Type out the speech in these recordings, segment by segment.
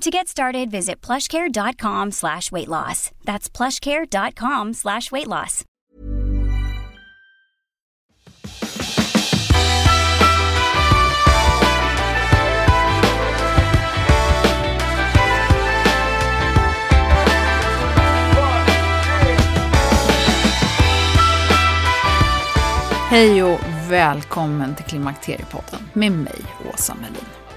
To get started, visit plushcare.com slash weight loss. That's plushcare.com slash weight loss. Hej och välkommen till Klimakteriepodden med mig, Åsa Melin.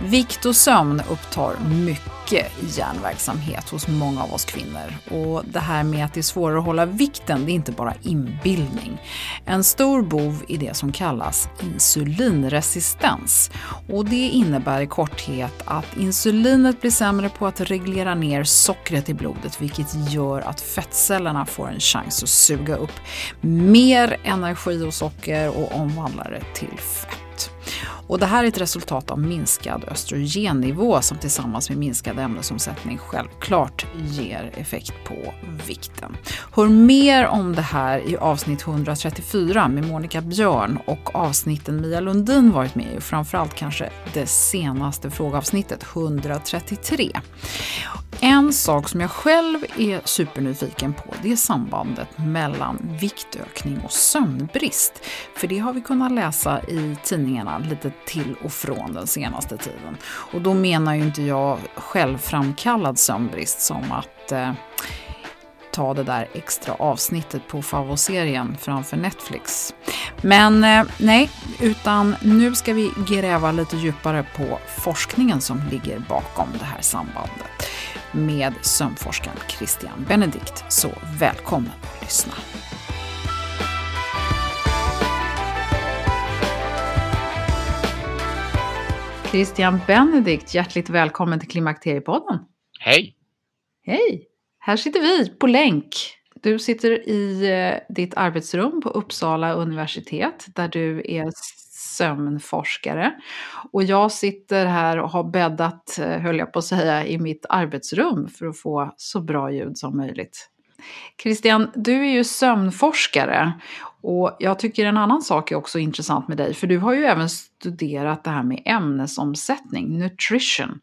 Vikt och sömn upptar mycket hjärnverksamhet hos många av oss kvinnor. Och det här med att det är svårare att hålla vikten, det är inte bara inbildning. En stor bov är det som kallas insulinresistens. Och det innebär i korthet att insulinet blir sämre på att reglera ner sockret i blodet, vilket gör att fettcellerna får en chans att suga upp mer energi och socker och omvandla det till fett. Och det här är ett resultat av minskad östrogennivå som tillsammans med minskad ämnesomsättning självklart ger effekt på vikten. Hör mer om det här i avsnitt 134 med Monica Björn och avsnitten Mia Lundin varit med i, framförallt kanske det senaste frågeavsnittet 133. En sak som jag själv är supernyfiken på det är sambandet mellan viktökning och sömnbrist. För det har vi kunnat läsa i tidningarna lite till och från den senaste tiden. Och då menar ju inte jag självframkallad sömnbrist som att eh, ta det där extra avsnittet på favoritserien framför Netflix. Men eh, nej, utan nu ska vi gräva lite djupare på forskningen som ligger bakom det här sambandet med sömnforskaren Christian Benedikt. Så välkommen att lyssna. Christian Benedikt, hjärtligt välkommen till Klimakteriepodden. Hej! Hej! Här sitter vi på länk. Du sitter i eh, ditt arbetsrum på Uppsala universitet där du är sömnforskare. Och jag sitter här och har bäddat, eh, höll jag på att säga, i mitt arbetsrum för att få så bra ljud som möjligt. Christian, du är ju sömnforskare och jag tycker en annan sak är också intressant med dig, för du har ju även studerat det här med ämnesomsättning, nutrition.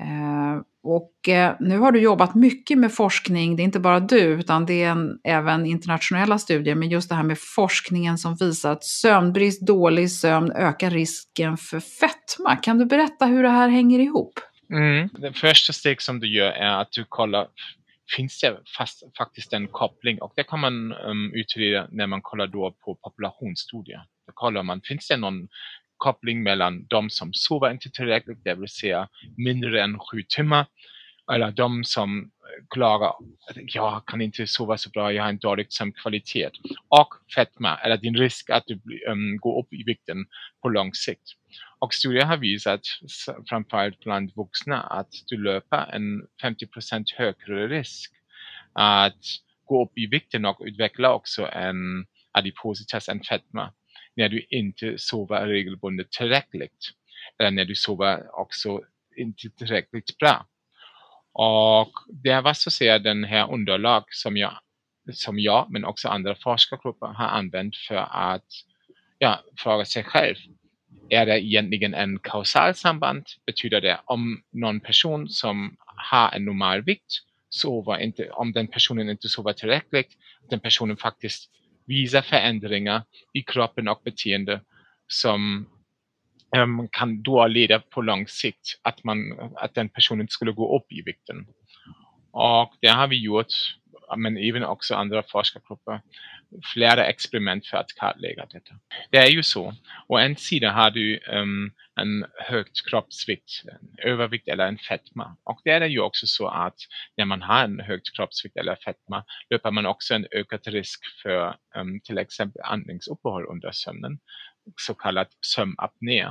Eh, och eh, nu har du jobbat mycket med forskning, det är inte bara du, utan det är en, även internationella studier, men just det här med forskningen som visar att sömnbrist, dålig sömn ökar risken för fetma. Kan du berätta hur det här hänger ihop? Mm. Det första steg som du gör är att du kollar finns det fast, faktiskt en koppling och det kan man um, utreda när man kollar då på populationsstudier. Då kollar man, finns det någon koppling mellan de som sover inte tillräckligt, det vill säga mindre än sju timmar, eller de som eh, klarar, jag kan inte sova så bra, jag har en dålig sömnkvalitet, och fetma, eller din risk att du um, går upp i vikten på lång sikt. Och studier har visat, framförallt bland vuxna, att du löper en 50% högre risk att gå upp i vikten och utveckla också en adipositas, en fetma, när du inte sover regelbundet tillräckligt. Eller när du sover också inte tillräckligt bra. Och det var så att säga den här underlag som jag som jag, men också andra forskargrupper har använt för att ja, fråga sig själv. Är det egentligen en kausalsamband? Betyder det om någon person som har en normal vikt sover inte, om den personen inte sover tillräckligt, den personen faktiskt visar förändringar i kroppen och beteende som um, kan då leda på lång sikt att, man, att den personen skulle gå upp i vikten. Och det har vi gjort, men även också andra forskargrupper, flera experiment för att kartlägga detta. Det är ju så. Å en sida har du um, en högt kroppsvikt, en övervikt eller en fetma. Och det är ju också så att när man har en högt kroppsvikt eller fetma löper man också en ökad risk för um, till exempel andningsuppehåll under sömnen, så kallat sömnapné.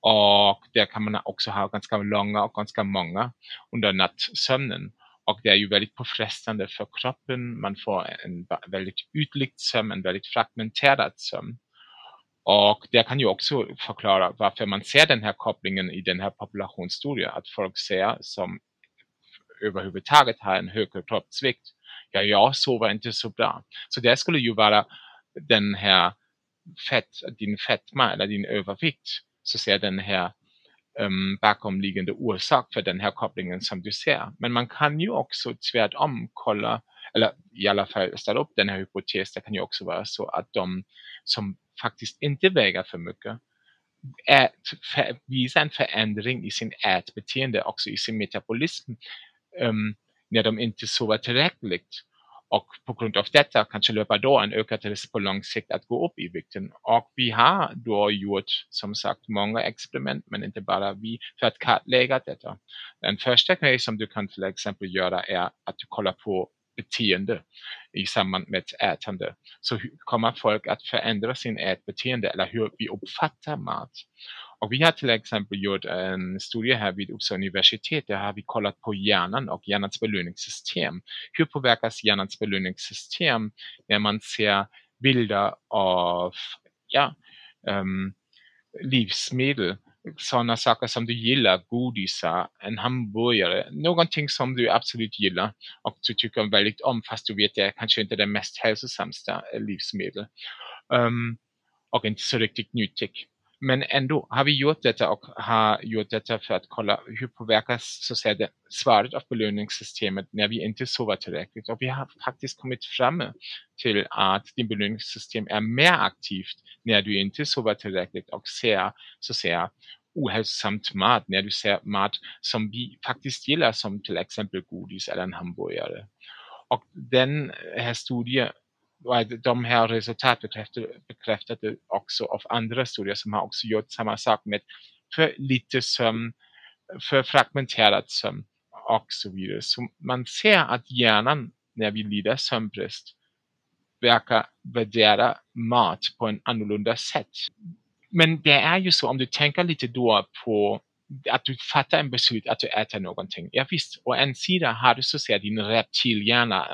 Och där kan man också ha ganska långa och ganska många under nattsömnen. Och det är ju väldigt påfrestande för kroppen. Man får en väldigt ytlig sömn, en väldigt fragmenterad sömn. Och det kan ju också förklara varför man ser den här kopplingen i den här populationsstudien. Att folk ser som överhuvudtaget har en högre kroppsvikt. Ja, jag sover inte så bra. Så det skulle ju vara den här fett, din fetma eller din övervikt. Så ser den här ähm, bakomliggande orsak för den här kopplingen som du ser. Men man kan ju också tvärtom kolla, eller i alla fall ställa upp den här hypotesen. Det kan ju också vara så att de som faktiskt inte väger för mycket ät, för, visar en förändring i sin ätbeteende, också i sin metabolism, ähm, när de inte sover tillräckligt. Och på grund av detta kanske löper då en ökad risk på lång sikt att gå upp i vikten. Och vi har då gjort som sagt många experiment, men inte bara vi, för att kartlägga detta. En första grej som du kan till exempel göra är att du kollar på beteende i samband med ätande. Så kommer folk att förändra sin ätbeteende eller hur vi uppfattar mat. Och vi har till exempel gjort en studie här vid Uppsala universitet. Där har vi kollat på hjärnan och hjärnans belöningssystem. Hur påverkas hjärnans belöningssystem när man ser bilder av ja, um, livsmedel sådana saker som du gillar, godisar, en hamburgare, någonting som du absolut gillar och du tycker väldigt om fast du vet att det är kanske inte det mest hälsosamma livsmedel. Um, och inte så riktigt nyttigt. Men ändå har vi gjort detta och har gjort detta för att kolla hur påverkas så att säga, det, svaret av belöningssystemet när vi inte sover tillräckligt. Och vi har faktiskt kommit fram till att din belöningssystem är mer aktivt när du inte sover tillräckligt och ser så att säga ohälsosamt mat, när du ser mat som vi faktiskt gillar som till exempel godis eller en hamburgare. Och den här studien de här resultaten bekräftade också av andra studier som har också gjort samma sak med för lite sömn, för fragmenterad sömn och så vidare. Så man ser att hjärnan när vi lider sömnbrist verkar värdera mat på en annorlunda sätt. Men det är ju så om du tänker lite då på att du fattar en beslut att du äter någonting. Ja visst, å en sida har du så att säga din reptilhjärna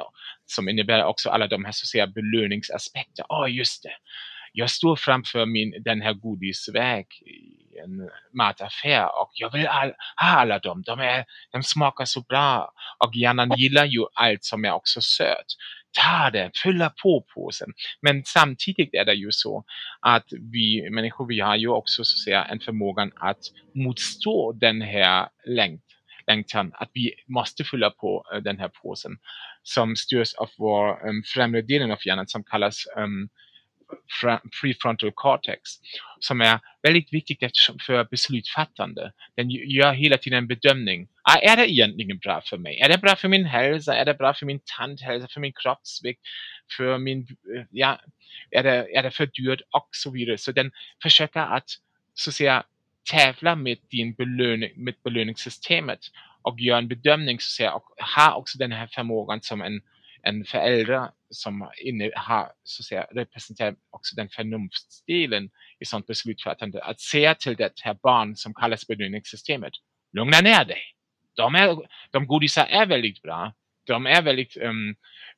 som innebär också alla de här så att säga belöningsaspekter. Åh oh, just det, jag står framför min, den här godisväg en mataffär och jag vill all, ha alla dem. De, är, de smakar så bra och hjärnan gillar ju allt som är också sött ta det, fylla på påsen. Men samtidigt är det ju så att vi människor, vi har ju också så att säga en förmågan att motstå den här längt, längtan, att vi måste fylla på eh, den här påsen som styrs av vår um, främre delen av hjärnan som kallas um, prefrontal cortex som är väldigt viktigt för beslutsfattande. Den gör hela tiden en bedömning. Ah, är det egentligen bra för mig? Är det bra för min hälsa? Är det bra för min tandhälsa? För min kroppsvikt? För min, eh, ja, är det, är det för dyrt? Och så vidare. Så den försöker att, så att säga, tävla med din belöning, med belöningssystemet och göra en bedömning så att säga, och har också den här förmågan som en en förälder som inne, har, så att säga, representerar också den förnuftsdelen i sånt beslutsfattande. Att säga till det här barn som kallas belöningssystemet, lugna ner dig. De, är, de godisar är väldigt bra. De är väldigt um,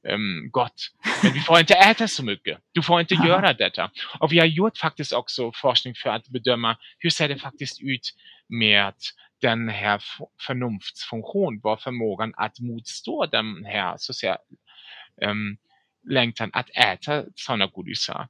um, gott. Men vi får inte äta så mycket. Du får inte göra detta. Och vi har gjort faktiskt också forskning för att bedöma hur ser det faktiskt ut med den här förnuftsfunktionen, vår förmågan att motstå den här så att säga, längtan att äta sådana godisar.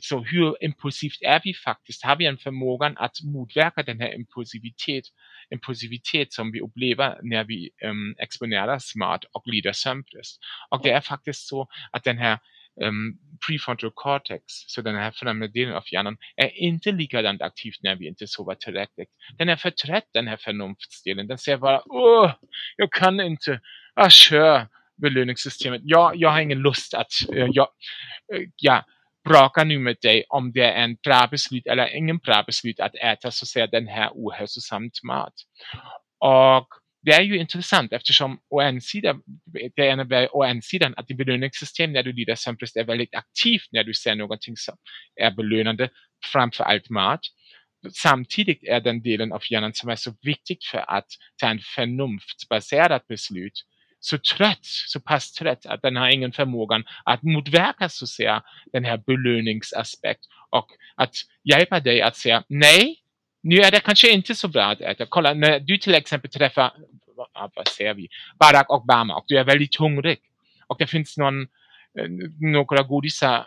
så hur impulsivt är vi faktiskt? Har vi en förmågan att motverka den här impulsivitet, impulsivitet som vi upplever när vi um, exponeras mat och lider sömnbrist? Och det är faktiskt så att den här um, prefrontal cortex, så den här främre delen av hjärnan, är inte likadant aktiv när vi inte sover tillräckligt. Den är för trött, den här förnuftsdelen. Den säger bara, åh, jag kan inte, ah, kör belöningssystemet. Jag, jag har ingen lust att, eh, jag, eh, jag, bråka nu med dig om det är en bra beslut eller ingen bra beslut att äta så säga, den här ohälsosamt mat. Och det är ju intressant eftersom å en sida, det innebär å en sidan att ditt belöningssystem när du lider sömnbrist är väldigt aktivt när du ser någonting som är belönande, framför allt mat. Samtidigt är den delen av hjärnan som är så viktig för att ta en förnuftsbaserat beslut så trött, så pass trött att den har ingen förmågan att motverka så säga den här belöningsaspekt och att hjälpa dig att säga nej, nu är det kanske inte så bra att äta. Kolla, när du till exempel träffar, vad säger vi, Barack Obama och du är väldigt hungrig och det finns någon, eh, några godisar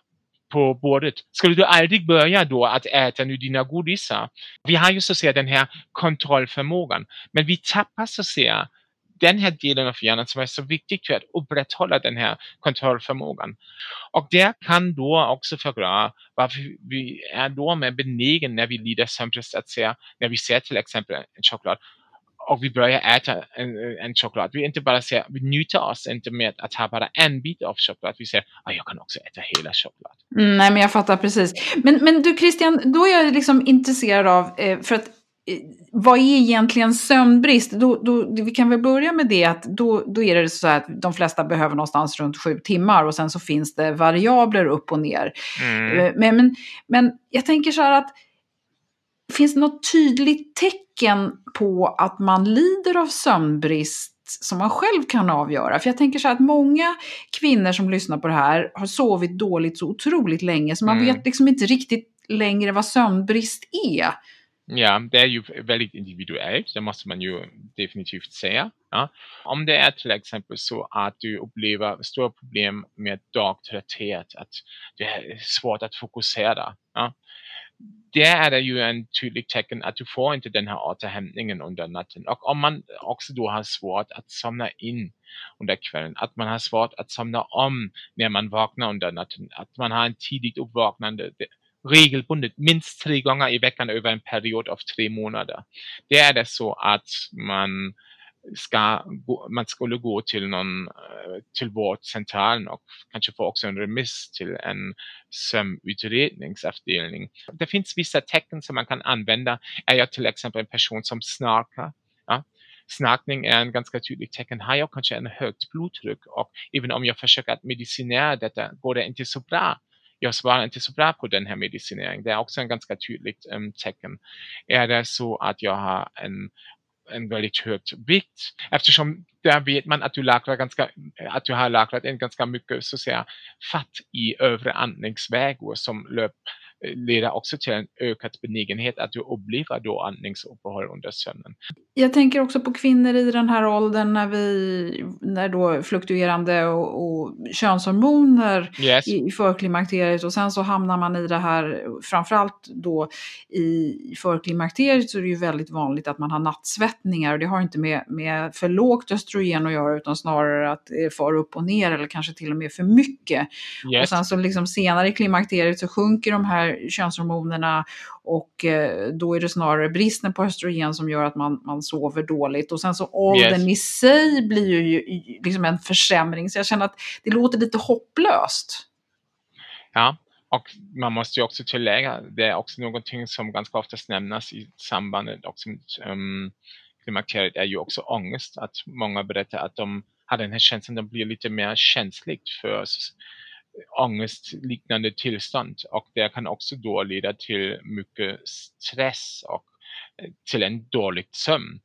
på bordet. Skulle du aldrig börja då att äta nu dina godisar? Vi har ju så att säga den här kontrollförmågan, men vi tappar så att säga den här delen av hjärnan som är så viktig för att upprätthålla den här kontrollförmågan. Och det kan då också förklara varför vi är då mer benägen när vi lider sömnbrist att säga, när vi ser till exempel en choklad och vi börjar äta en, en choklad. Vi inte bara ser, vi njuter oss inte med att ha bara en bit av choklad. Vi säger, ah, jag kan också äta hela choklad. Mm, nej, men jag fattar precis. Men, men du Christian, då är jag liksom intresserad av, eh, för att vad är egentligen sömnbrist? Då, då, vi kan väl börja med det att då, då är det så att de flesta behöver någonstans runt sju timmar och sen så finns det variabler upp och ner. Mm. Eh, men, men, men jag tänker så här att finns det något tydligt tecken på att man lider av sömnbrist som man själv kan avgöra. För jag tänker så här att många kvinnor som lyssnar på det här har sovit dåligt så otroligt länge så man mm. vet liksom inte riktigt längre vad sömnbrist är. Ja, det är ju väldigt individuellt, det måste man ju definitivt säga. Ja. Om det är till exempel så att du upplever stora problem med dagtrötthet, att det är svårt att fokusera. Ja. Det är det ju en tydlig tecken att du får inte den här återhämtningen under natten. Och om man också då har svårt att somna in under kvällen, att man har svårt att somna om när man vaknar under natten, att man har en tidigt uppvaknande, regelbundet minst tre gånger i veckan över en period av tre månader. Det är det så att man ska man skulle gå till någon eh, till vårdcentralen och kanske få också en remiss till en sömnutredningsavdelning. Det finns vissa tecken som man kan använda. Är jag till exempel en person som snarkar? Ja? Snarkning är en ganska tydlig tecken. Har jag kanske en högt blodtryck och även om jag försöker att medicinera detta går det inte så bra jag svarar inte så bra på den här medicineringen. Det är också en ganska tydligt um, ähm, tecken. Är det så att jag har en en väldigt högt vikt eftersom där vet man att du lagrar ganska, att du har lagrat en ganska mycket så att säga fatt i övre andningsvägar som löp, leder också till en ökad benägenhet att du upplever då andningsuppehåll under sömnen. Jag tänker också på kvinnor i den här åldern när vi, när då fluktuerande och, och könshormoner yes. i, i förklimakteriet och sen så hamnar man i det här, framförallt då i förklimakteriet så är det ju väldigt vanligt att man har nattsvettningar och det har inte med, med för lågt östrogen att göra utan snarare att det far upp och ner eller kanske till och med för mycket. Yes. Och sen så liksom senare i klimakteriet så sjunker de här könshormonerna och eh, då är det snarare bristen på östrogen som gör att man, man sover dåligt. Och sen så åldern yes. i sig blir ju liksom en försämring. Så jag känner att det låter lite hopplöst. Ja, och man måste ju också tillägga, det är också någonting som ganska ofta nämnas i sambandet också med um, klimakteriet är ju också ångest. Att många berättar att de har den här känslan, de blir lite mer känsligt för ångestliknande tillstånd och det kan också då leda till mycket stress och eh, till en dålig sömn.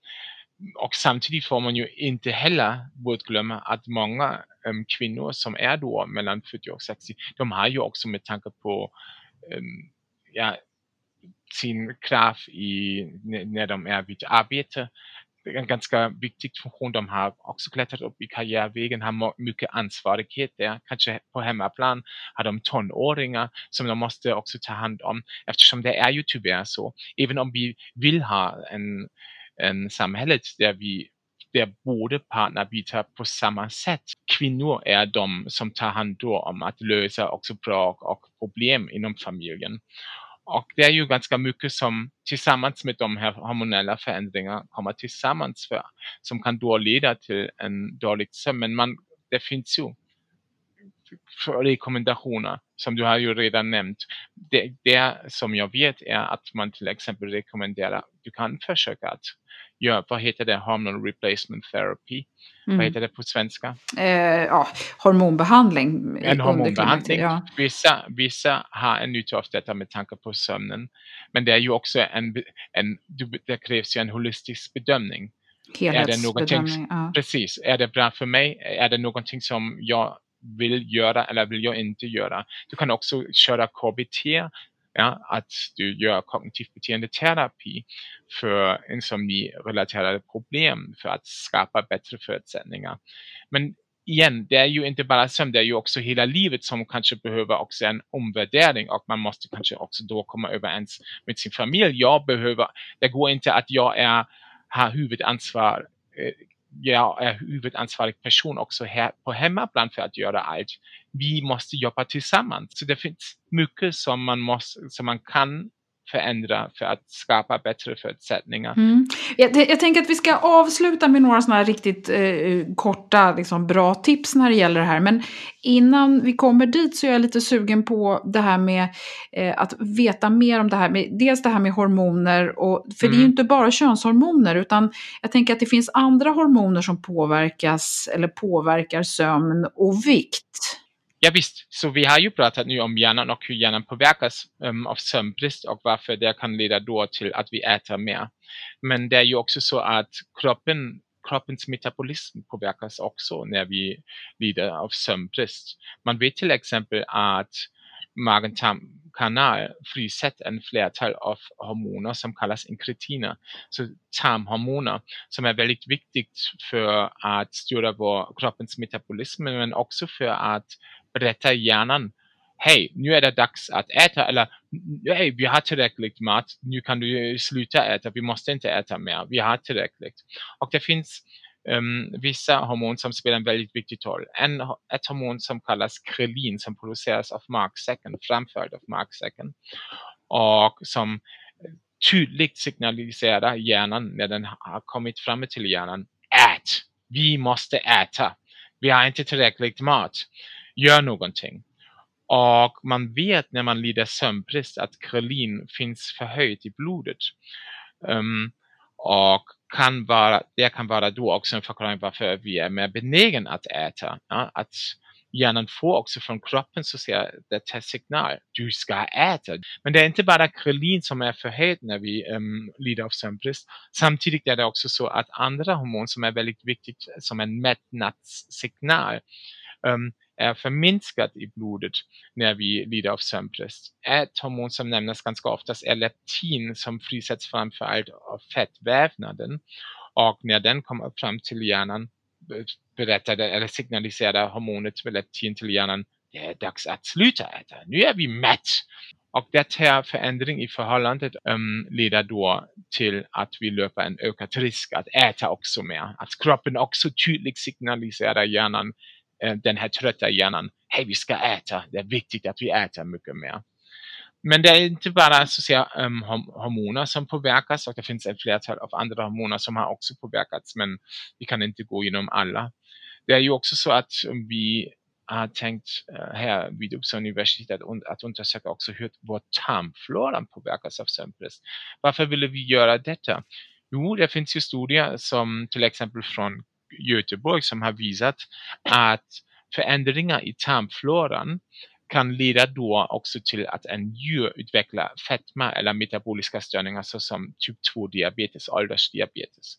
Och samtidigt får man ju inte heller bortglömma att många äm, kvinnor som är då mellan 40 och 60, de har ju också med tanke på äm, ja, sin kraft i, när de är vid arbete en ganska viktig funktion. De har också klättrat upp i karriärvägen, har mycket ansvarighet där. Kanske på hemmaplan har de tonåringar som de måste också ta hand om. Eftersom det är ju tyvärr så, även om vi vill ha en, en samhälle där vi där både partner byter på samma sätt. Kvinnor är de som tar hand om att lösa också bråk och problem inom familjen. Och det är ju ganska mycket som tillsammans med de här hormonella förändringarna kommer tillsammans för, som kan då leda till en dålig sömn. Men man, det finns ju rekommendationer som du har ju redan nämnt. Det, det som jag vet är att man till exempel rekommenderar, du kan försöka att göra, vad heter det, hormone replacement therapy? Mm. Vad heter det på svenska? Eh, ja, hormonbehandling. En hormonbehandling. Ja. Vissa, vissa har en nytta av detta med tanke på sömnen. Men det är ju också en, en det krävs ju en holistisk bedömning. Helhetsbedömning. Ja. Precis, är det bra för mig? Är det någonting som jag vill göra eller vill jag inte göra? Du kan också köra KBT ja, att du gör kognitiv beteendeterapi för insomni-relaterade problem för att skapa bättre förutsättningar. Men igen, det är ju inte bara sömn, det är ju också hela livet som kanske behöver också en omvärdering och man måste kanske också då komma överens med sin familj. Jag behöver, det går inte att jag är, har huvudansvar eh, jag är huvudansvarig person också här på hemmaplan för att göra allt. Vi måste jobba tillsammans. Så det finns mycket som man, måste, som man kan förändra för att skapa bättre förutsättningar. Mm. Jag, jag, tänker att vi ska avsluta med några sådana här riktigt eh, korta, liksom, bra tips när det gäller det här. Men innan vi kommer dit så är jag lite sugen på det här med eh, att veta mer om det här med, dels det här med hormoner, och, för mm. det är ju mm. inte bara könshormoner, utan jag tänker att det finns andra hormoner som påverkas eller påverkar sömn och vikt. Ja visst, så vi har ju pratat nu om hjärnan och hur hjärnan påverkas um, av sömnbrist och varför det kan leda då till att vi äter mer. Men det är ju också så att kroppen, kroppens metabolism påverkas också när vi lider av sömnbrist. Man vet till exempel att magen-tarmkanal frisätter en flertal av hormoner som kallas inkretiner, så tarmhormoner som är väldigt viktigt för att styra vår kroppens metabolism men också för att berättar hjärnan Hej, nu är det dags att äta eller hej, vi har tillräckligt mat, nu kan du sluta äta, vi måste inte äta mer, vi har tillräckligt. Och det finns um, vissa hormoner som spelar en väldigt viktig roll. En, ett hormon som kallas krelin som produceras av magsäcken, framförd av magsäcken och som tydligt signaliserar hjärnan när den har kommit fram till hjärnan. Ät! Vi måste äta! Vi har inte tillräckligt mat gör någonting. Och man vet när man lider sömnbrist att krelin finns förhöjt i blodet. Um, och kan vara, det kan vara då också en förklaring varför vi är mer benägna att äta. Ja? Att hjärnan får också från kroppen så ser det signal, du ska äta. Men det är inte bara krelin som är förhöjt när vi um, lider av sömnbrist. Samtidigt är det också så att andra hormon som är väldigt viktigt som en mättnadssignal um, är förminskat i blodet när vi lider av sömnbrist. Ett hormon som nämns ganska oftast är leptin som frisätts framförallt av fettvävnaden och när den kommer fram till hjärnan berättar det, eller signaliserar hormonet leptin till hjärnan det är dags att sluta äta, nu är vi mätt. Och det här förändring i förhållandet um, leder då till att vi löper en ökad risk att äta också mer. Att kroppen också tydligt signaliserar hjärnan Eh, den här trötta hjärnan, hej vi ska äta, det är viktigt att vi äter mycket mer. Men det är inte bara så säga, um, hormoner som påverkas och det finns ett flertal av andra hormoner som har också påverkats men vi kan inte gå igenom alla. Det är ju också så att vi har tänkt eh, här vid Uppsala universitet att undersöka också hur vår tarmflora påverkas av sömnbrist. Varför ville vi göra detta? Jo, det finns ju studier som till exempel från Göteborg som har visat att förändringar i tarmfloran kan leda då också till att en djur utvecklar fetma eller metaboliska störningar såsom typ 2 diabetes, åldersdiabetes.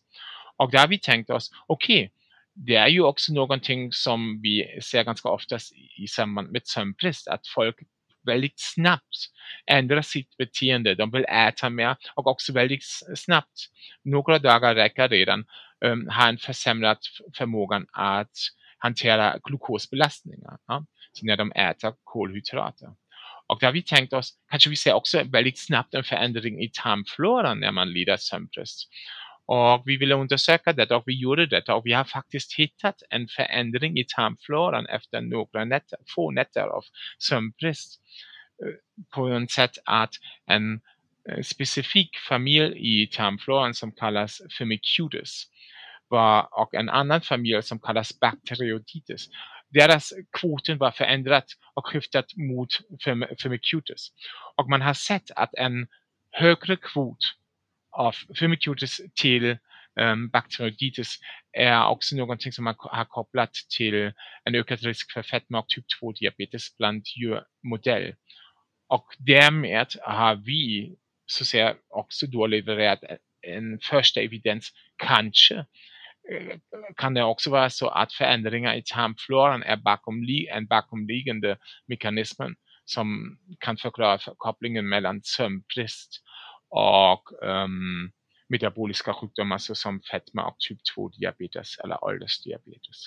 Och där har vi tänkt oss, okej, okay, det är ju också någonting som vi ser ganska ofta i samband med sömnbrist, att folk väldigt snabbt ändrar sitt beteende. De vill äta mer och också väldigt snabbt, några dagar räcker redan, Ehm, um, har en försämrad förmågan att hantera glukosbelastningar. Ja? Så när de äter kolhydrater. Och där har vi tänkt oss, kanske vi ser också väldigt snabbt en förändring i tarmfloran när man lider sömnbrist. Och vi ville undersöka det och vi gjorde det och vi har faktiskt hittat en förändring i tarmfloran efter några nätter, få nätter av sömnbrist. Eh, på ett sätt att en eh, specifik familj i tarmfloran som kallas Firmicutes var, och en annan familj som kallas Bacteroidetes. Deras kvoten var förändrat och skiftat mot Firmicutes. Och man har sett att en högre kvot av Firmicutes till ehm, um, Bacteroidetes är också någonting som man har kopplat till en ökad risk för fetma och typ 2 diabetes bland djurmodell. Och därmed har vi så att säga också då levererat en första evidens, kanske kan det också vara så att förändringar i tarmfloran är bakomli en bakomliggande mekanismen som kan förklara kopplingen mellan sömnbrist och um, metaboliska sjukdomar såsom fetma och typ 2 diabetes eller åldersdiabetes.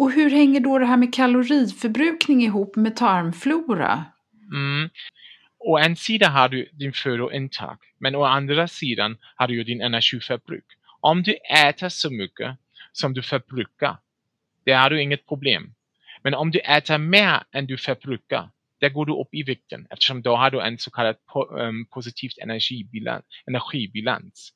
Och hur hänger då det här med kaloriförbrukning ihop med tarmflora? Mm. Å en sida har du din födointag, men å andra sidan har du ju din energiförbruk. Om du äter så mycket som du förbrukar, det har du inget problem. Men om du äter mer än du förbrukar, där går du upp i vikten eftersom då har du en så kallad po eh, um, positiv energibilans. energibilans.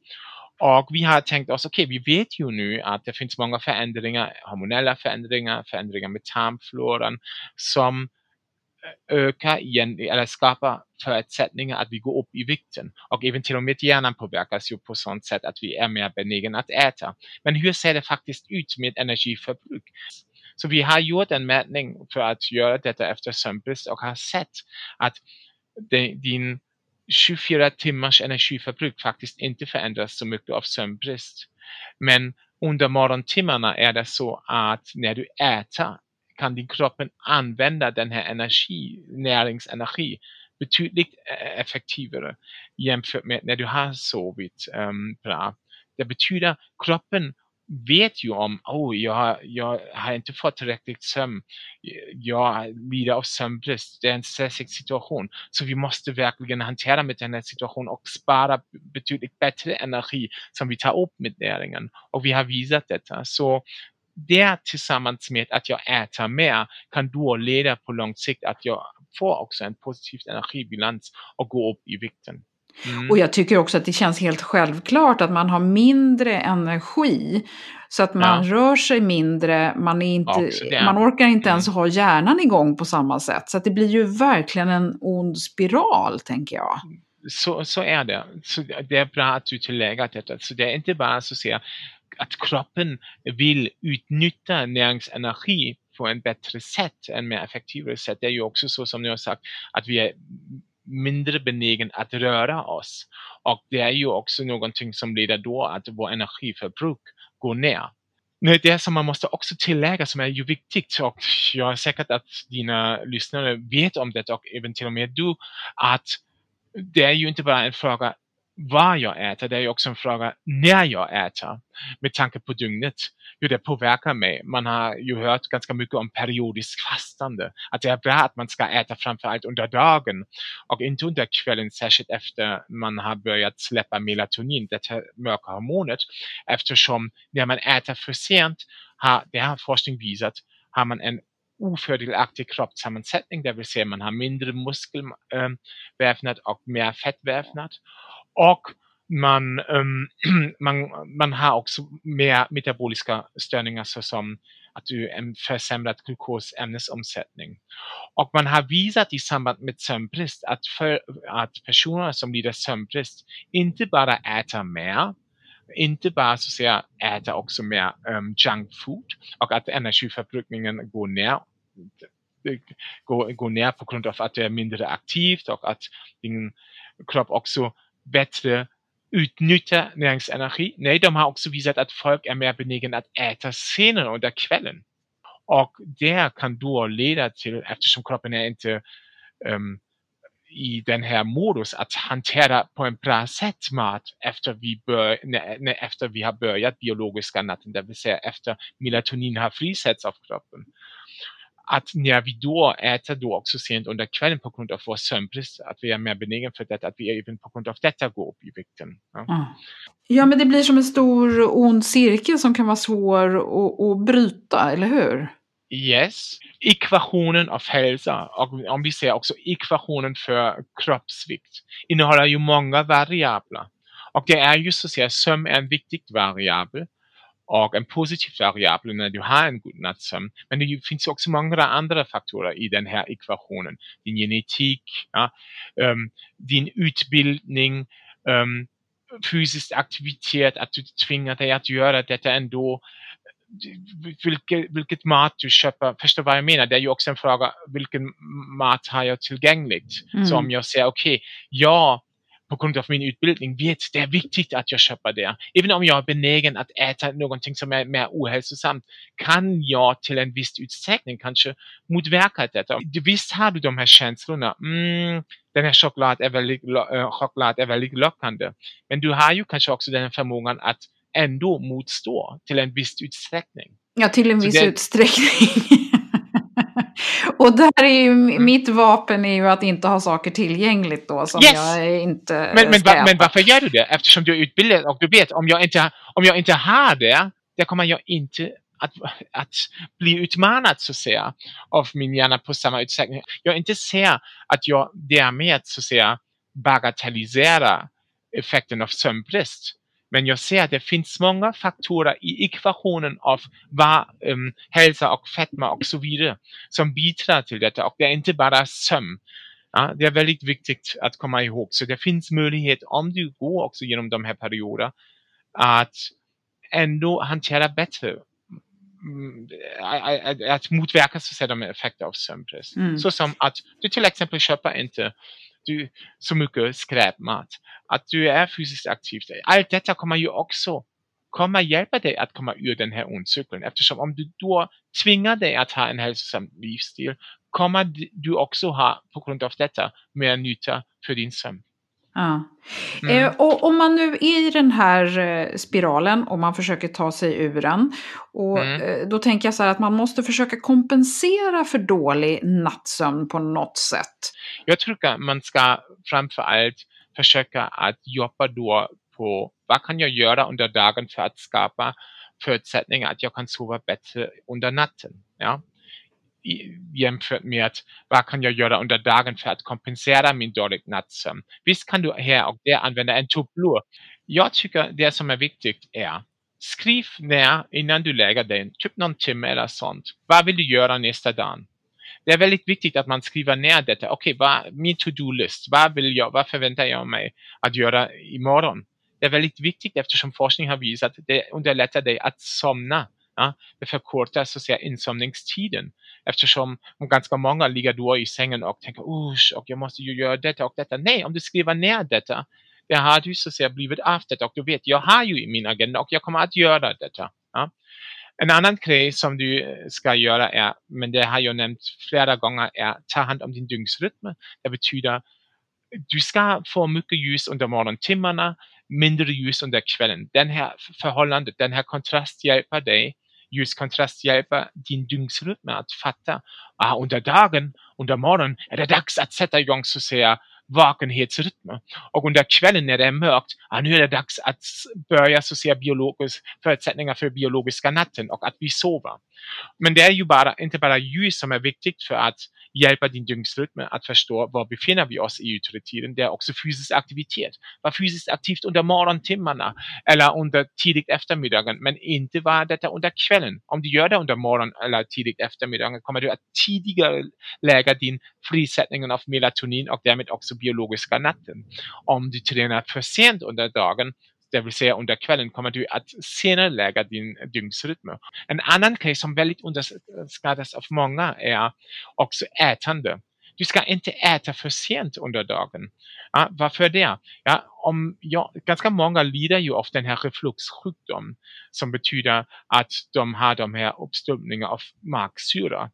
Och vi har tänkt oss, okej, okay, vi vet ju nu att det finns många förändringar, hormonella förändringar, förändringar med tarmfloran som eh, ökar igen, eller skapar förutsättningar att vi går upp i vikten. Och även till och med hjärnan påverkas ju på sånt sätt att vi är mer benägna att äta. Men hur ser det faktiskt ut med energiförbruk? Så vi har gjort en mätning för att göra detta efter sömnbrist och har sett att din 24 timmars energiförbruk faktiskt inte förändras så mycket av sömnbrist. Men under morgontimmarna är det så att när du äter kan din kroppen använda den här energi, näringsenergi betydligt e-, effektivare jämfört med när du har sovit um, bra. Det betyder att kroppen vet ju om, oh, jag, jag har inte fått tillräckligt sömn, jag lider av sömnbrist, det är en stressig situation. Så vi måste verkligen hantera med den här situationen och spara betydligt bättre energi som vi tar upp med näringen. Och vi har visat detta. Så det tillsammans med att jag äter mer kan då leda på lång sikt att jag får också en positiv energibalans och går upp i vikten. Mm. Och jag tycker också att det känns helt självklart att man har mindre energi. Så att man ja. rör sig mindre, man, är inte, man orkar inte ens mm. ha hjärnan igång på samma sätt. Så att det blir ju verkligen en ond spiral, tänker jag. Så, så är det. Så det är bra att du tillägger detta. Så det är inte bara så att säga att kroppen vill utnyttja näringsenergi på en bättre sätt, en mer effektivare sätt. Det är ju också så som ni har sagt att vi är mindre benägen att röra oss. Och det är ju också någonting som leder då att vår energiförbruk går ner. Men det som man måste också tillägga som är ju viktigt och jag är säker att dina lyssnare vet om det och även till och med du att det är ju inte bara en fråga vad jag äter, det är också en fråga när jag äter. Med tanke på dygnet, hur det påverkar mig. Man har ju hört ganska mycket om periodiskt fastande, att det är bra att man ska äta framförallt under dagen och inte under kvällen, särskilt efter man har börjat släppa melatonin, det mörka hormonet, eftersom när man äter för sent, har, det har forskning visat, har man en ofördelaktig kroppssammansättning, det vill säga man har mindre muskelvävnad och mer fettvävnad. Och man, ähm, man, man har också mer metaboliska störningar såsom att du en försämrad glukosämnesomsättning. Och man har visat i samband med sömnbrist att, för, att personer som lider sömnbrist inte bara äter mer, inte bara så att säga äter också mer um, junk food och att energiförbrukningen går ner går, går ner på grund av att det är mindre aktivt och att din kropp också bättre utnyttjar näringsenergi. Nej, de har också visat att folk är mer benägna att äta senare under kvällen. Och det kan då leda till, eftersom kroppen är inte um, i den här modus att hantera på en bra sätt mat efter vi, bör, när, efter vi har börjat biologiska natten, det vill säga efter melatonin har frisätts av kroppen att när vi då äter då också sent under kvällen på grund av vår sömnbrist, att vi är mer benägna för det, att vi även på grund av detta går upp i vikten. Ja. ja, men det blir som en stor ond cirkel som kan vara svår att, att bryta, eller hur? Yes. Ekvationen av hälsa, och om vi ser också ekvationen för kroppsvikt, innehåller ju många variabler. Och det är ju så att säga, sömn är en viktig variabel och en positiv variabel när du har en god nattsömn. Men det finns också många andra faktorer i den här ekvationen. Din genetik, ja, um, din utbildning, um, fysisk aktivitet, att du tvingar dig att göra detta ändå. Vilket, vilket mat du köper, förstår vad jag menar? Det är ju också en fråga, vilken mat har jag tillgängligt? Mm. Så om jag säger okej, okay, ja, på grund av min utbildning vet det är viktigt att jag köper det. Även om jag är benägen att äta någonting som är mer ohälsosamt kan jag till en viss utsträckning kanske motverka detta. Visst har du de här känslorna. Mm, den här choklad är, väldigt, äh, choklad är väldigt lockande. Men du har ju kanske också den förmågan att ändå motstå till en viss utsträckning. Ja, till en viss det... utsträckning. Och där är ju mm. mitt vapen är ju att inte ha saker tillgängligt då som yes. jag inte men, men, va, men varför gör du det? Eftersom du är utbildad och du vet om jag inte, om jag inte har det, då kommer jag inte att, att bli utmanad så att säga av min hjärna på samma utsträckning. Jag inte ser att jag därmed så att säga bagatelliserar effekten av sömnbrist. Men jag ser att det finns många faktorer i ekvationen av vad, um, hälsa och fetma och så vidare som bidrar till detta. Och det är inte bara sömn. Ja, det är väldigt viktigt att komma ihåg. Så det finns möjlighet om du går också genom de här perioderna att ändå hantera bättre mm, att motverka så de effekter av sömnbrist. Mm. Så som att du till exempel köper inte du, så mycket skräpmat, att du är fysiskt aktiv. Allt detta kommer ju också komma hjälpa dig att komma ur den här ondcykeln. Eftersom om du då tvingar dig att ha en hälsosam livsstil kommer du också ha på grund av detta mer nytta för din sömn. Ja. Mm. Eh, och om man nu är i den här eh, spiralen och man försöker ta sig ur den. Och mm. eh, då tänker jag så här att man måste försöka kompensera för dålig nattsömn på något sätt. Jag tror att man ska framförallt försöka att jobba då på vad kan jag göra under dagen för att skapa förutsättningar att jag kan sova bättre under natten. Ja? Jämfört med vad kan jag göra under dagen för att kompensera min dåliga nattsömn. Visst kan du här och där använda en tupplur. Jag tycker det som är viktigt är skriv ner innan du lägger dig, typ någon timme eller sånt. Vad vill du göra nästa dag? Det är väldigt viktigt att man skriver ner detta. Okej, okay, min to-do-list. Vad vill jag, vad förväntar jag mig att göra imorgon? Det är väldigt viktigt eftersom forskning har visat att det underlättar dig att somna. Ja, det förkortar så att säga insomningstiden. Eftersom ganska många ligger då i sängen och tänker usch, och jag måste ju göra detta och detta. Nej, om du skriver ner detta, det har du så att säga blivit av detta och du vet, jag har ju i min agenda och jag kommer att göra detta. Ja. En annan grej som du eh, ska göra är, men det har jag nämnt flera gånger, är ta hand om din dygnsrytm. Det betyder du ska få mycket ljus under morgontimmarna, mindre ljus under kvällen. Den här förhållandet, den här kontrast hjälper dig. Ljuskontrast hjälper din dygnsrytm att fatta. Ah, under dagen, under morgonen är det dags att sätta igång så säga vakenhetsrytmer. Och under kvällen när det är mörkt, ja, nu är det dags att börja så säga biologisk, förutsättningar för biologiska natten och att vi sover. Men det är ju bara, inte bara ljus som är viktigt för att hjälpa din dygnsrytm att förstå var befinner vi oss i yttre tiden. Det är också fysisk aktivitet. Var fysiskt aktivt under morgontimmarna eller under tidigt eftermiddagen, men inte var detta under kvällen. Om du gör det under morgon eller tidigt eftermiddagen kommer du att tidigare lägga din frisättning av melatonin och därmed också biologiska natten. Om du tränar för sent under dagen det vill säga under kvällen kommer du att senare lägga din dygnsrytm. En annan grej som väldigt underskattas av många är också ätande. Du ska inte äta för sent under dagen. Ja, varför det? Ja, om, ja, ganska många lider ju av den här refluxsjukdomen som betyder att de har de här uppstumpningarna av magsyra.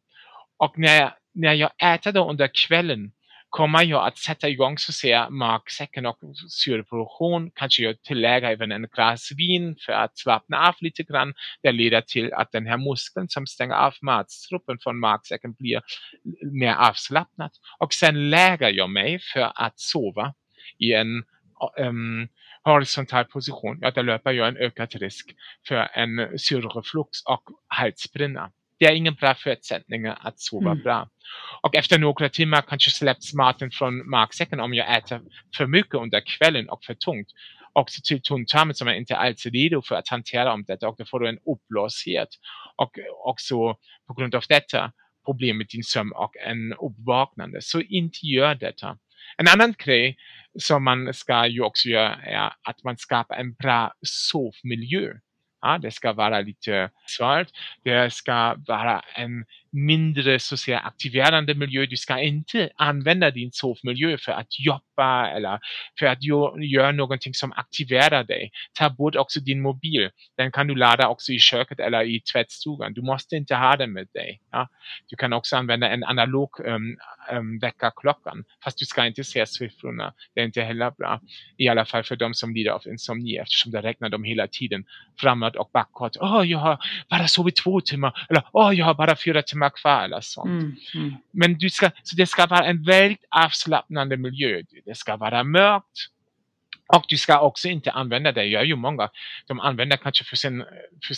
Och när, när jag äter då under kvällen kommer jag att sätta igång så ser magsäcken och syreproduktion, kanske jag tillägger även en glas vin för att slappna av lite grann. Det leder till att den här muskeln som stänger av matstruppen från magsäcken blir mer avslappnad. Och sen lägger jag mig för att sova i en um, horisontal position. Ja, då löper jag en ökad risk för en syreflux och halsbränna det är ingen bra förutsättning att sova mm. bra. Och efter några timmar kanske släpps maten från magsäcken om jag äter för mycket under kvällen och för tungt. Också till tunntarmen som är inte alls redo för att hantera om detta och då får du en uppblåshet. Och också på grund av detta problem med din sömn och en uppvaknande. Så inte gör detta. En annan grej som man ska ju också göra är att man skapar en bra sovmiljö. Ja, det ska vara lite svart. Det ska vara en mindre så att säga, aktiverande miljö. Du ska inte använda din sovmiljö för att jobba eller för att göra någonting som aktiverar dig. Ta bort också din mobil. Den kan du ladda också i köket eller i tvättstugan. Du måste inte ha den med dig. Ja? Du kan också använda en analog um, um, väckarklockan. Fast du ska inte se siffrorna. Det är inte heller bra. I alla fall för de som lider av insomni eftersom det räknar dem hela tiden framåt och bakåt. Åh, oh, jag har bara sovit två timmar. Eller åh, oh, jag har bara fyra timmar eller sånt. Mm, mm. Men du ska, så det ska vara en väldigt avslappnande miljö. Det ska vara mörkt. Och du ska också inte använda det, gör ju många, de använder kanske för sin för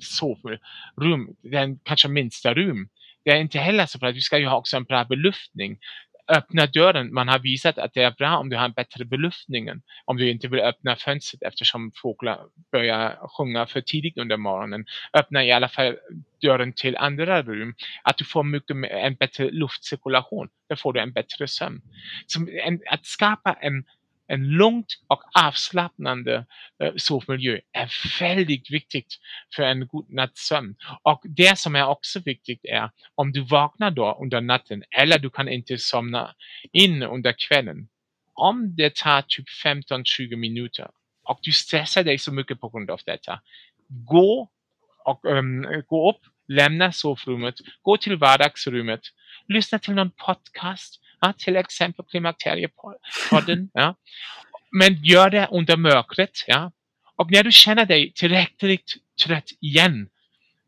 sovrum, den kanske minsta rum. Det är inte heller så bra, du ska ju ha också en bra beluftning öppna dörren. Man har visat att det är bra om du har en bättre belyftning. Om du inte vill öppna fönstret eftersom fåglar börjar sjunga för tidigt under morgonen. Öppna i alla fall dörren till andra rum. Att du får mycket en bättre luftcirkulation. Då får du en bättre sömn. Som en, att skapa en en lugnt och avslappnande eh, sovmiljö är väldigt viktigt för en god nattsömn. Och det som är också viktigt är om du vaknar då under natten eller du kan inte somna in under kvällen. Om det tar typ 15-20 minuter och du stressar dig så mycket på grund av detta. Gå och ähm, gå upp, lämna sovrummet, gå till vardagsrummet, lyssna till någon podcast, Ja, till exempel Klimakteriepodden. Ja. Men gör det under mörkret. Ja. Och när du känner dig tillräckligt trött igen.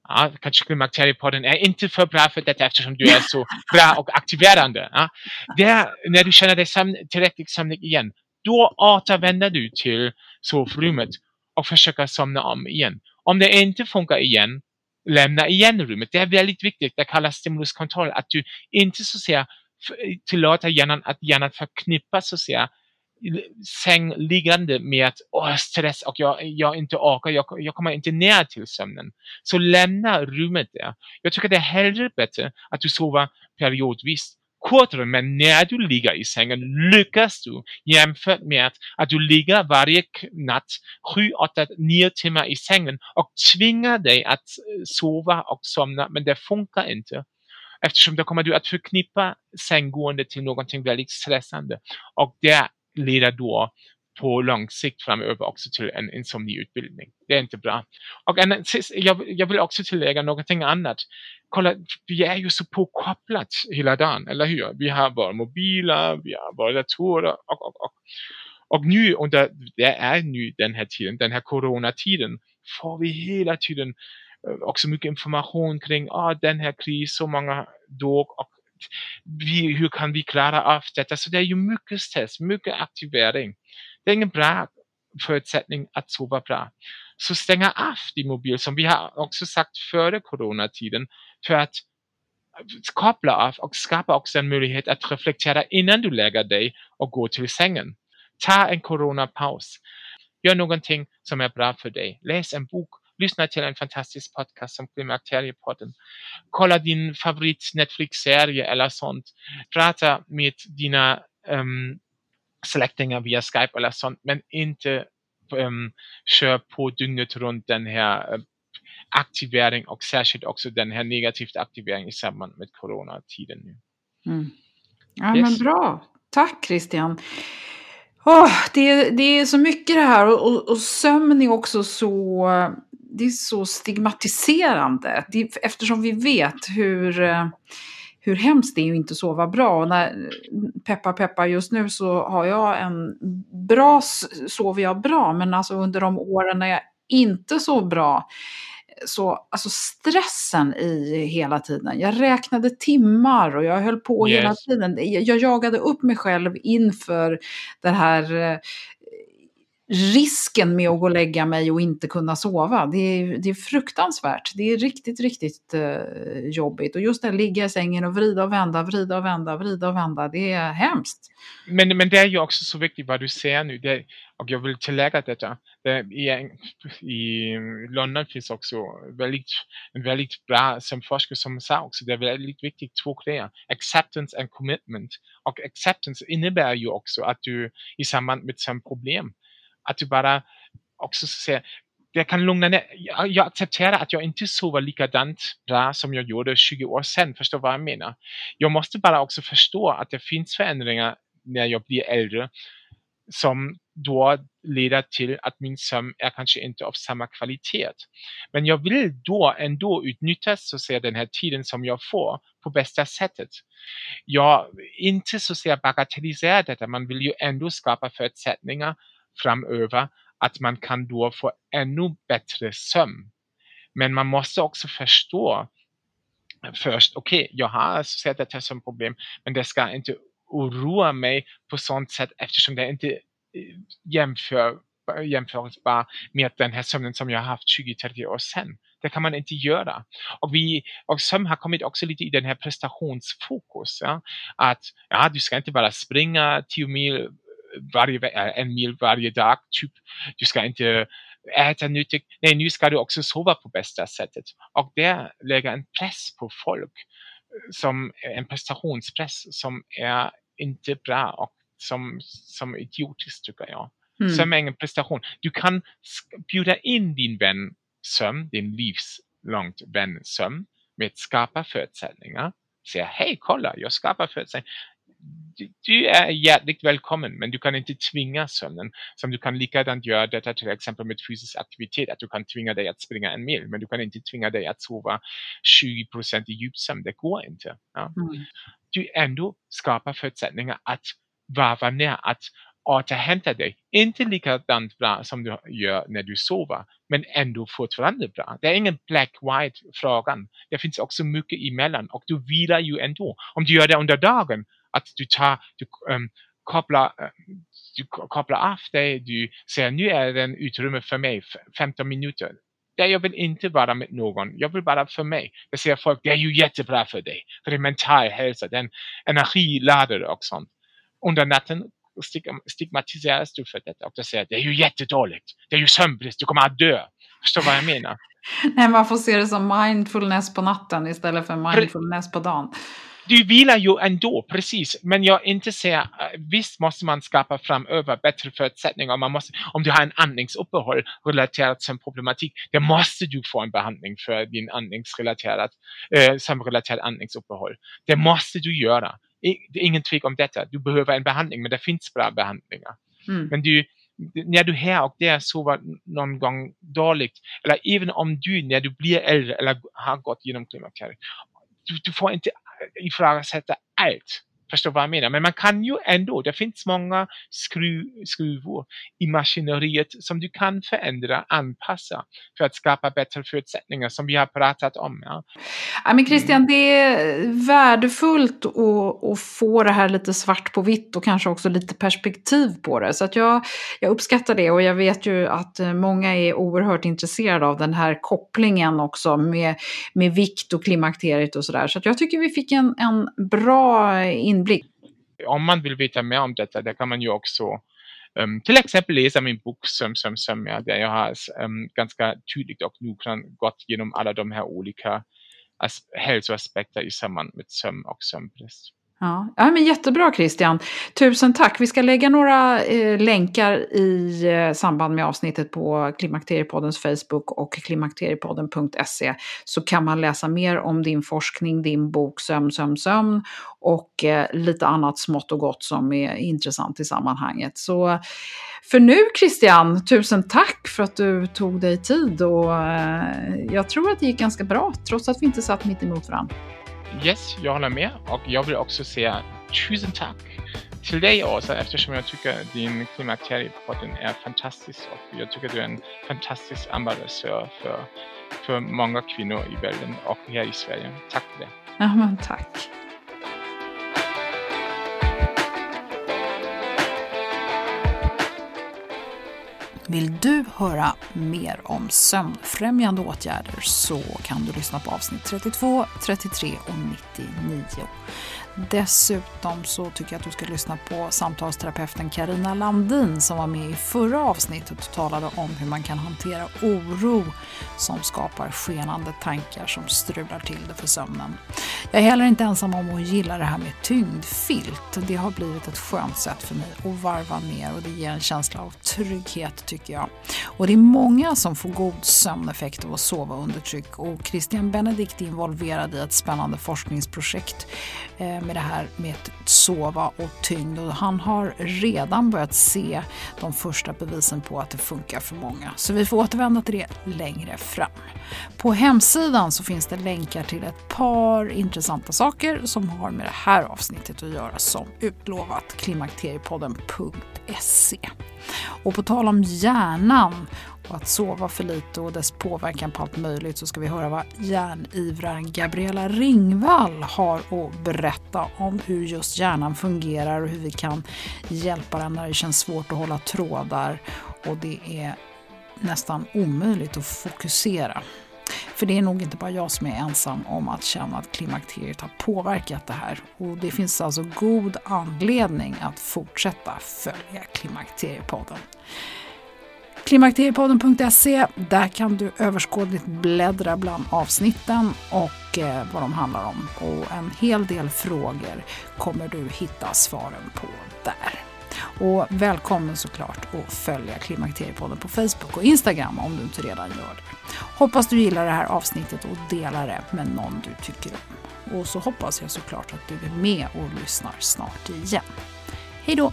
Ja, kanske Klimakteriepodden är inte för bra för detta eftersom du är så bra och aktiverande. Ja. Det, när du känner dig sömn, tillräckligt sömnig igen. Då återvänder du till sovrummet och försöker somna om igen. Om det inte funkar igen, lämna igen rummet. Det är väldigt viktigt. Det kallas stimuluskontroll. Att du inte så att säga tillåta hjärnan att hjärnan förknippas så att säga sängliggande med att åh, stress och jag, jag inte orkar, jag, jag kommer inte ner till sömnen. Så lämna rummet där. Jag tycker det är hellre bättre att du sover periodvis kortare, men när du ligger i sängen lyckas du jämfört med att du ligger varje natt sju, åtta, nio timmar i sängen och tvingar dig att eh, sova och somna, men det funkar inte. Eftersom då kommer du att förknippa sänggående till någonting väldigt stressande. Och det leder då på lång sikt framöver också till en insomniutbildning. Det är inte bra. Och en, jag, jag vill också tillägga någonting annat. Kolla, vi är ju så påkopplat hela dagen, eller hur? Vi har våra mobiler, vi har våra datorer och, och, och. Och nu under, det är nu den här tiden, den här coronatiden, får vi hela tiden Eh, också mycket information kring ah, den här krisen, så många dog och vi, hur kan vi klara av detta? Så det är ju mycket stress, mycket aktivering. Det är ingen bra förutsättning att sova bra. Så stänga av din mobil som vi har också sagt före coronatiden för att koppla av och skapa också en möjlighet att reflektera innan du lägger dig och går till sängen. Ta en coronapaus. Gör någonting som är bra för dig. Läs en bok. Lyssna till en fantastisk podcast som Klimakteriepodden. Kolla din favorit Netflix-serie eller sånt. Prata med dina um, släktingar via Skype eller sånt. Men inte um, kör på dygnet runt den här uh, aktivering och särskilt också den här negativa aktivering i samband med coronatiden nu. Mm. Ja yes. men bra. Tack Christian. Oh, det, det är så mycket det här och, och, och sömn är också så, det är så stigmatiserande. Det, eftersom vi vet hur, hur hemskt det är att inte sova bra. Och när, peppa peppa just nu så har jag en bra, sover jag bra, men alltså under de åren när jag inte sov bra så, alltså stressen i hela tiden. Jag räknade timmar och jag höll på yes. hela tiden. Jag jagade upp mig själv inför det här eh, risken med att gå och lägga mig och inte kunna sova. Det är, det är fruktansvärt. Det är riktigt, riktigt eh, jobbigt. Och just det, ligga i sängen och vrida och vända, vrida och vända, vrida och vända. Det är hemskt. Men, men det är ju också så viktigt vad du säger nu. Det, och jag vill tillägga detta. Det, i, I London finns också väldigt, en väldigt bra sömnforskare som sa också det är väldigt viktigt två grejer. Acceptance and commitment. Och acceptance innebär ju också att du i samband med sömnproblem att du bara också säger, jag kan lugna ner. Jag, jag accepterar att jag inte sover likadant bra som jag gjorde 20 år sedan. Förstår vad jag menar? Jag måste bara också förstå att det finns förändringar när jag blir äldre som då leder till att min sömn är kanske inte av samma kvalitet. Men jag vill då ändå utnyttja så att säga, den här tiden som jag får på bästa sättet. Jag inte så att säga bagatellisera detta, man vill ju ändå skapa förutsättningar framöver att man kan då få ännu bättre sömn. Men man måste också förstå först, okej, okay, jag har alltså sett detta sömnproblem, men det ska inte oroa mig på sånt sätt eftersom det inte eh, jämför, jämförbar med den här sömnen som jag har haft 20-30 år sedan. Det kan man inte göra. Och, vi, och sömn har kommit också lite i den här prestationsfokus. Ja? Att ja, du ska inte bara springa 10 mil varje, äh, en mil varje dag. Typ, du ska inte äta nyttigt. Nej, nu ska du också sova på bästa sättet. Och det lägger en press på folk, som en prestationspress som är inte bra och som, som idiotiskt tycker jag. Mm. Sömn är ingen prestation. Du kan bjuda in din vän sömn, din livslångt vän sömn med skapa förutsättningar. Säga hej kolla, jag skapar förutsättningar du är hjärtligt välkommen men du kan inte tvinga sömnen. Som du kan likadant göra detta till exempel med fysisk aktivitet. Att du kan tvinga dig att springa en mil men du kan inte tvinga dig att sova 20% i djupsömn. Det går inte. Ja. Mm. Du ändå skapar förutsättningar att varva ner, att återhämta dig. Inte likadant bra som du gör när du sover, men ändå fortfarande bra. Det är ingen black-white frågan. Det finns också mycket emellan och du vilar ju ändå. Om du gör det under dagen att du tar, du um, kopplar, ehm, du kopplar av dig, du säger nu är det en utrymme för mig, 15 minuter. Det jag vill inte vara med någon, jag vill bara för mig. Jag säger folk, det är ju jättebra för dig, för din mental hälsa, den energiladdare och sånt. Under natten stigmatiseras du för detta och du säger det är ju jättedåligt, det är ju sömnbrist, du kommer att dö. Förstår vad jag menar? Nej, man får se det som mindfulness på natten istället för mindfulness på dagen du vilar ju ändå, precis. Men jag inte säger, eh, visst måste man skapa framöver bättre förutsättningar. Man måste, om du har en andningsuppehåll relaterat en problematik, då måste du få en behandling för din andningsrelaterat, eh, sömnrelaterat andningsuppehåll. Det måste du göra. det är ingen tvekan om detta. Du behöver en behandling, men det finns bra behandlingar. Mm. Men du, när du här och där sover någon gång dåligt, eller även om du när du blir äldre eller har gått genom klimakteriet, du, du får inte ifrågasätta allt. Förstår vad jag menar? Men man kan ju ändå, det finns många skruv, skruvor i maskineriet som du kan förändra, anpassa för att skapa bättre förutsättningar som vi har pratat om. Ja, ja men Christian, det är värdefullt att, att få det här lite svart på vitt och kanske också lite perspektiv på det. Så att jag, jag uppskattar det och jag vet ju att många är oerhört intresserade av den här kopplingen också med, med vikt och klimakteriet och sådär. Så att jag tycker vi fick en, en bra in inblick. Om man vill veta mer om detta, där kan man ju också um, till exempel läsa min bok som, som, som ja, där jag har um, ganska tydligt och noggrant gått igenom alla de här olika hälsoaspekter i samband med sömn och sömnbrist. Ja. ja, men jättebra Christian. Tusen tack. Vi ska lägga några eh, länkar i eh, samband med avsnittet på Klimakteriepoddens Facebook och klimakteriepodden.se så kan man läsa mer om din forskning, din bok Sömn, sömn, sömn och eh, lite annat smått och gott som är intressant i sammanhanget. Så för nu Christian, tusen tack för att du tog dig tid och eh, jag tror att det gick ganska bra trots att vi inte satt mitt emot varandra. Yes, jag håller med och jag vill också säga tusen tack till dig Åsa eftersom jag tycker din klimakteriepodden är fantastisk och jag tycker du är en fantastisk ambassadör för, för många kvinnor i världen och här i Sverige. Tack för det. Ja, men tack. Vill du höra mer om sömnfrämjande åtgärder så kan du lyssna på avsnitt 32, 33 och 99. Dessutom så tycker jag att du ska lyssna på samtalsterapeuten Karina Landin som var med i förra avsnittet och talade om hur man kan hantera oro som skapar skenande tankar som strular till det för sömnen. Jag är heller inte ensam om att gilla det här med tyngdfilt. Det har blivit ett skönt sätt för mig att varva ner och det ger en känsla av trygghet tycker jag. Och det är många som får god sömneffekt av att sova under tryck och Christian Benedikt är involverad i ett spännande forskningsprojekt eh, med det här med att sova och tyngd och han har redan börjat se de första bevisen på att det funkar för många. Så vi får återvända till det längre fram. På hemsidan så finns det länkar till ett par intressanta saker som har med det här avsnittet att göra som utlovat klimakteriepodden.se. Och på tal om hjärnan och att sova för lite och dess påverkan på allt möjligt så ska vi höra vad hjärnivraren Gabriella Ringvall har att berätta om hur just hjärnan fungerar och hur vi kan hjälpa den när det känns svårt att hålla trådar och det är nästan omöjligt att fokusera. För det är nog inte bara jag som är ensam om att känna att klimakteriet har påverkat det här. Och det finns alltså god anledning att fortsätta följa Klimakteriepodden. Klimakteriepodden.se, där kan du överskådligt bläddra bland avsnitten och eh, vad de handlar om. Och en hel del frågor kommer du hitta svaren på där. Och välkommen såklart att följa Klimakteriepodden på Facebook och Instagram om du inte redan gör det. Hoppas du gillar det här avsnittet och delar det med någon du tycker om. Och så hoppas jag såklart att du är med och lyssnar snart igen. Hej då!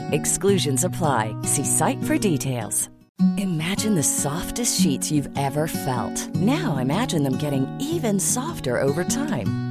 Exclusions apply. See site for details. Imagine the softest sheets you've ever felt. Now imagine them getting even softer over time.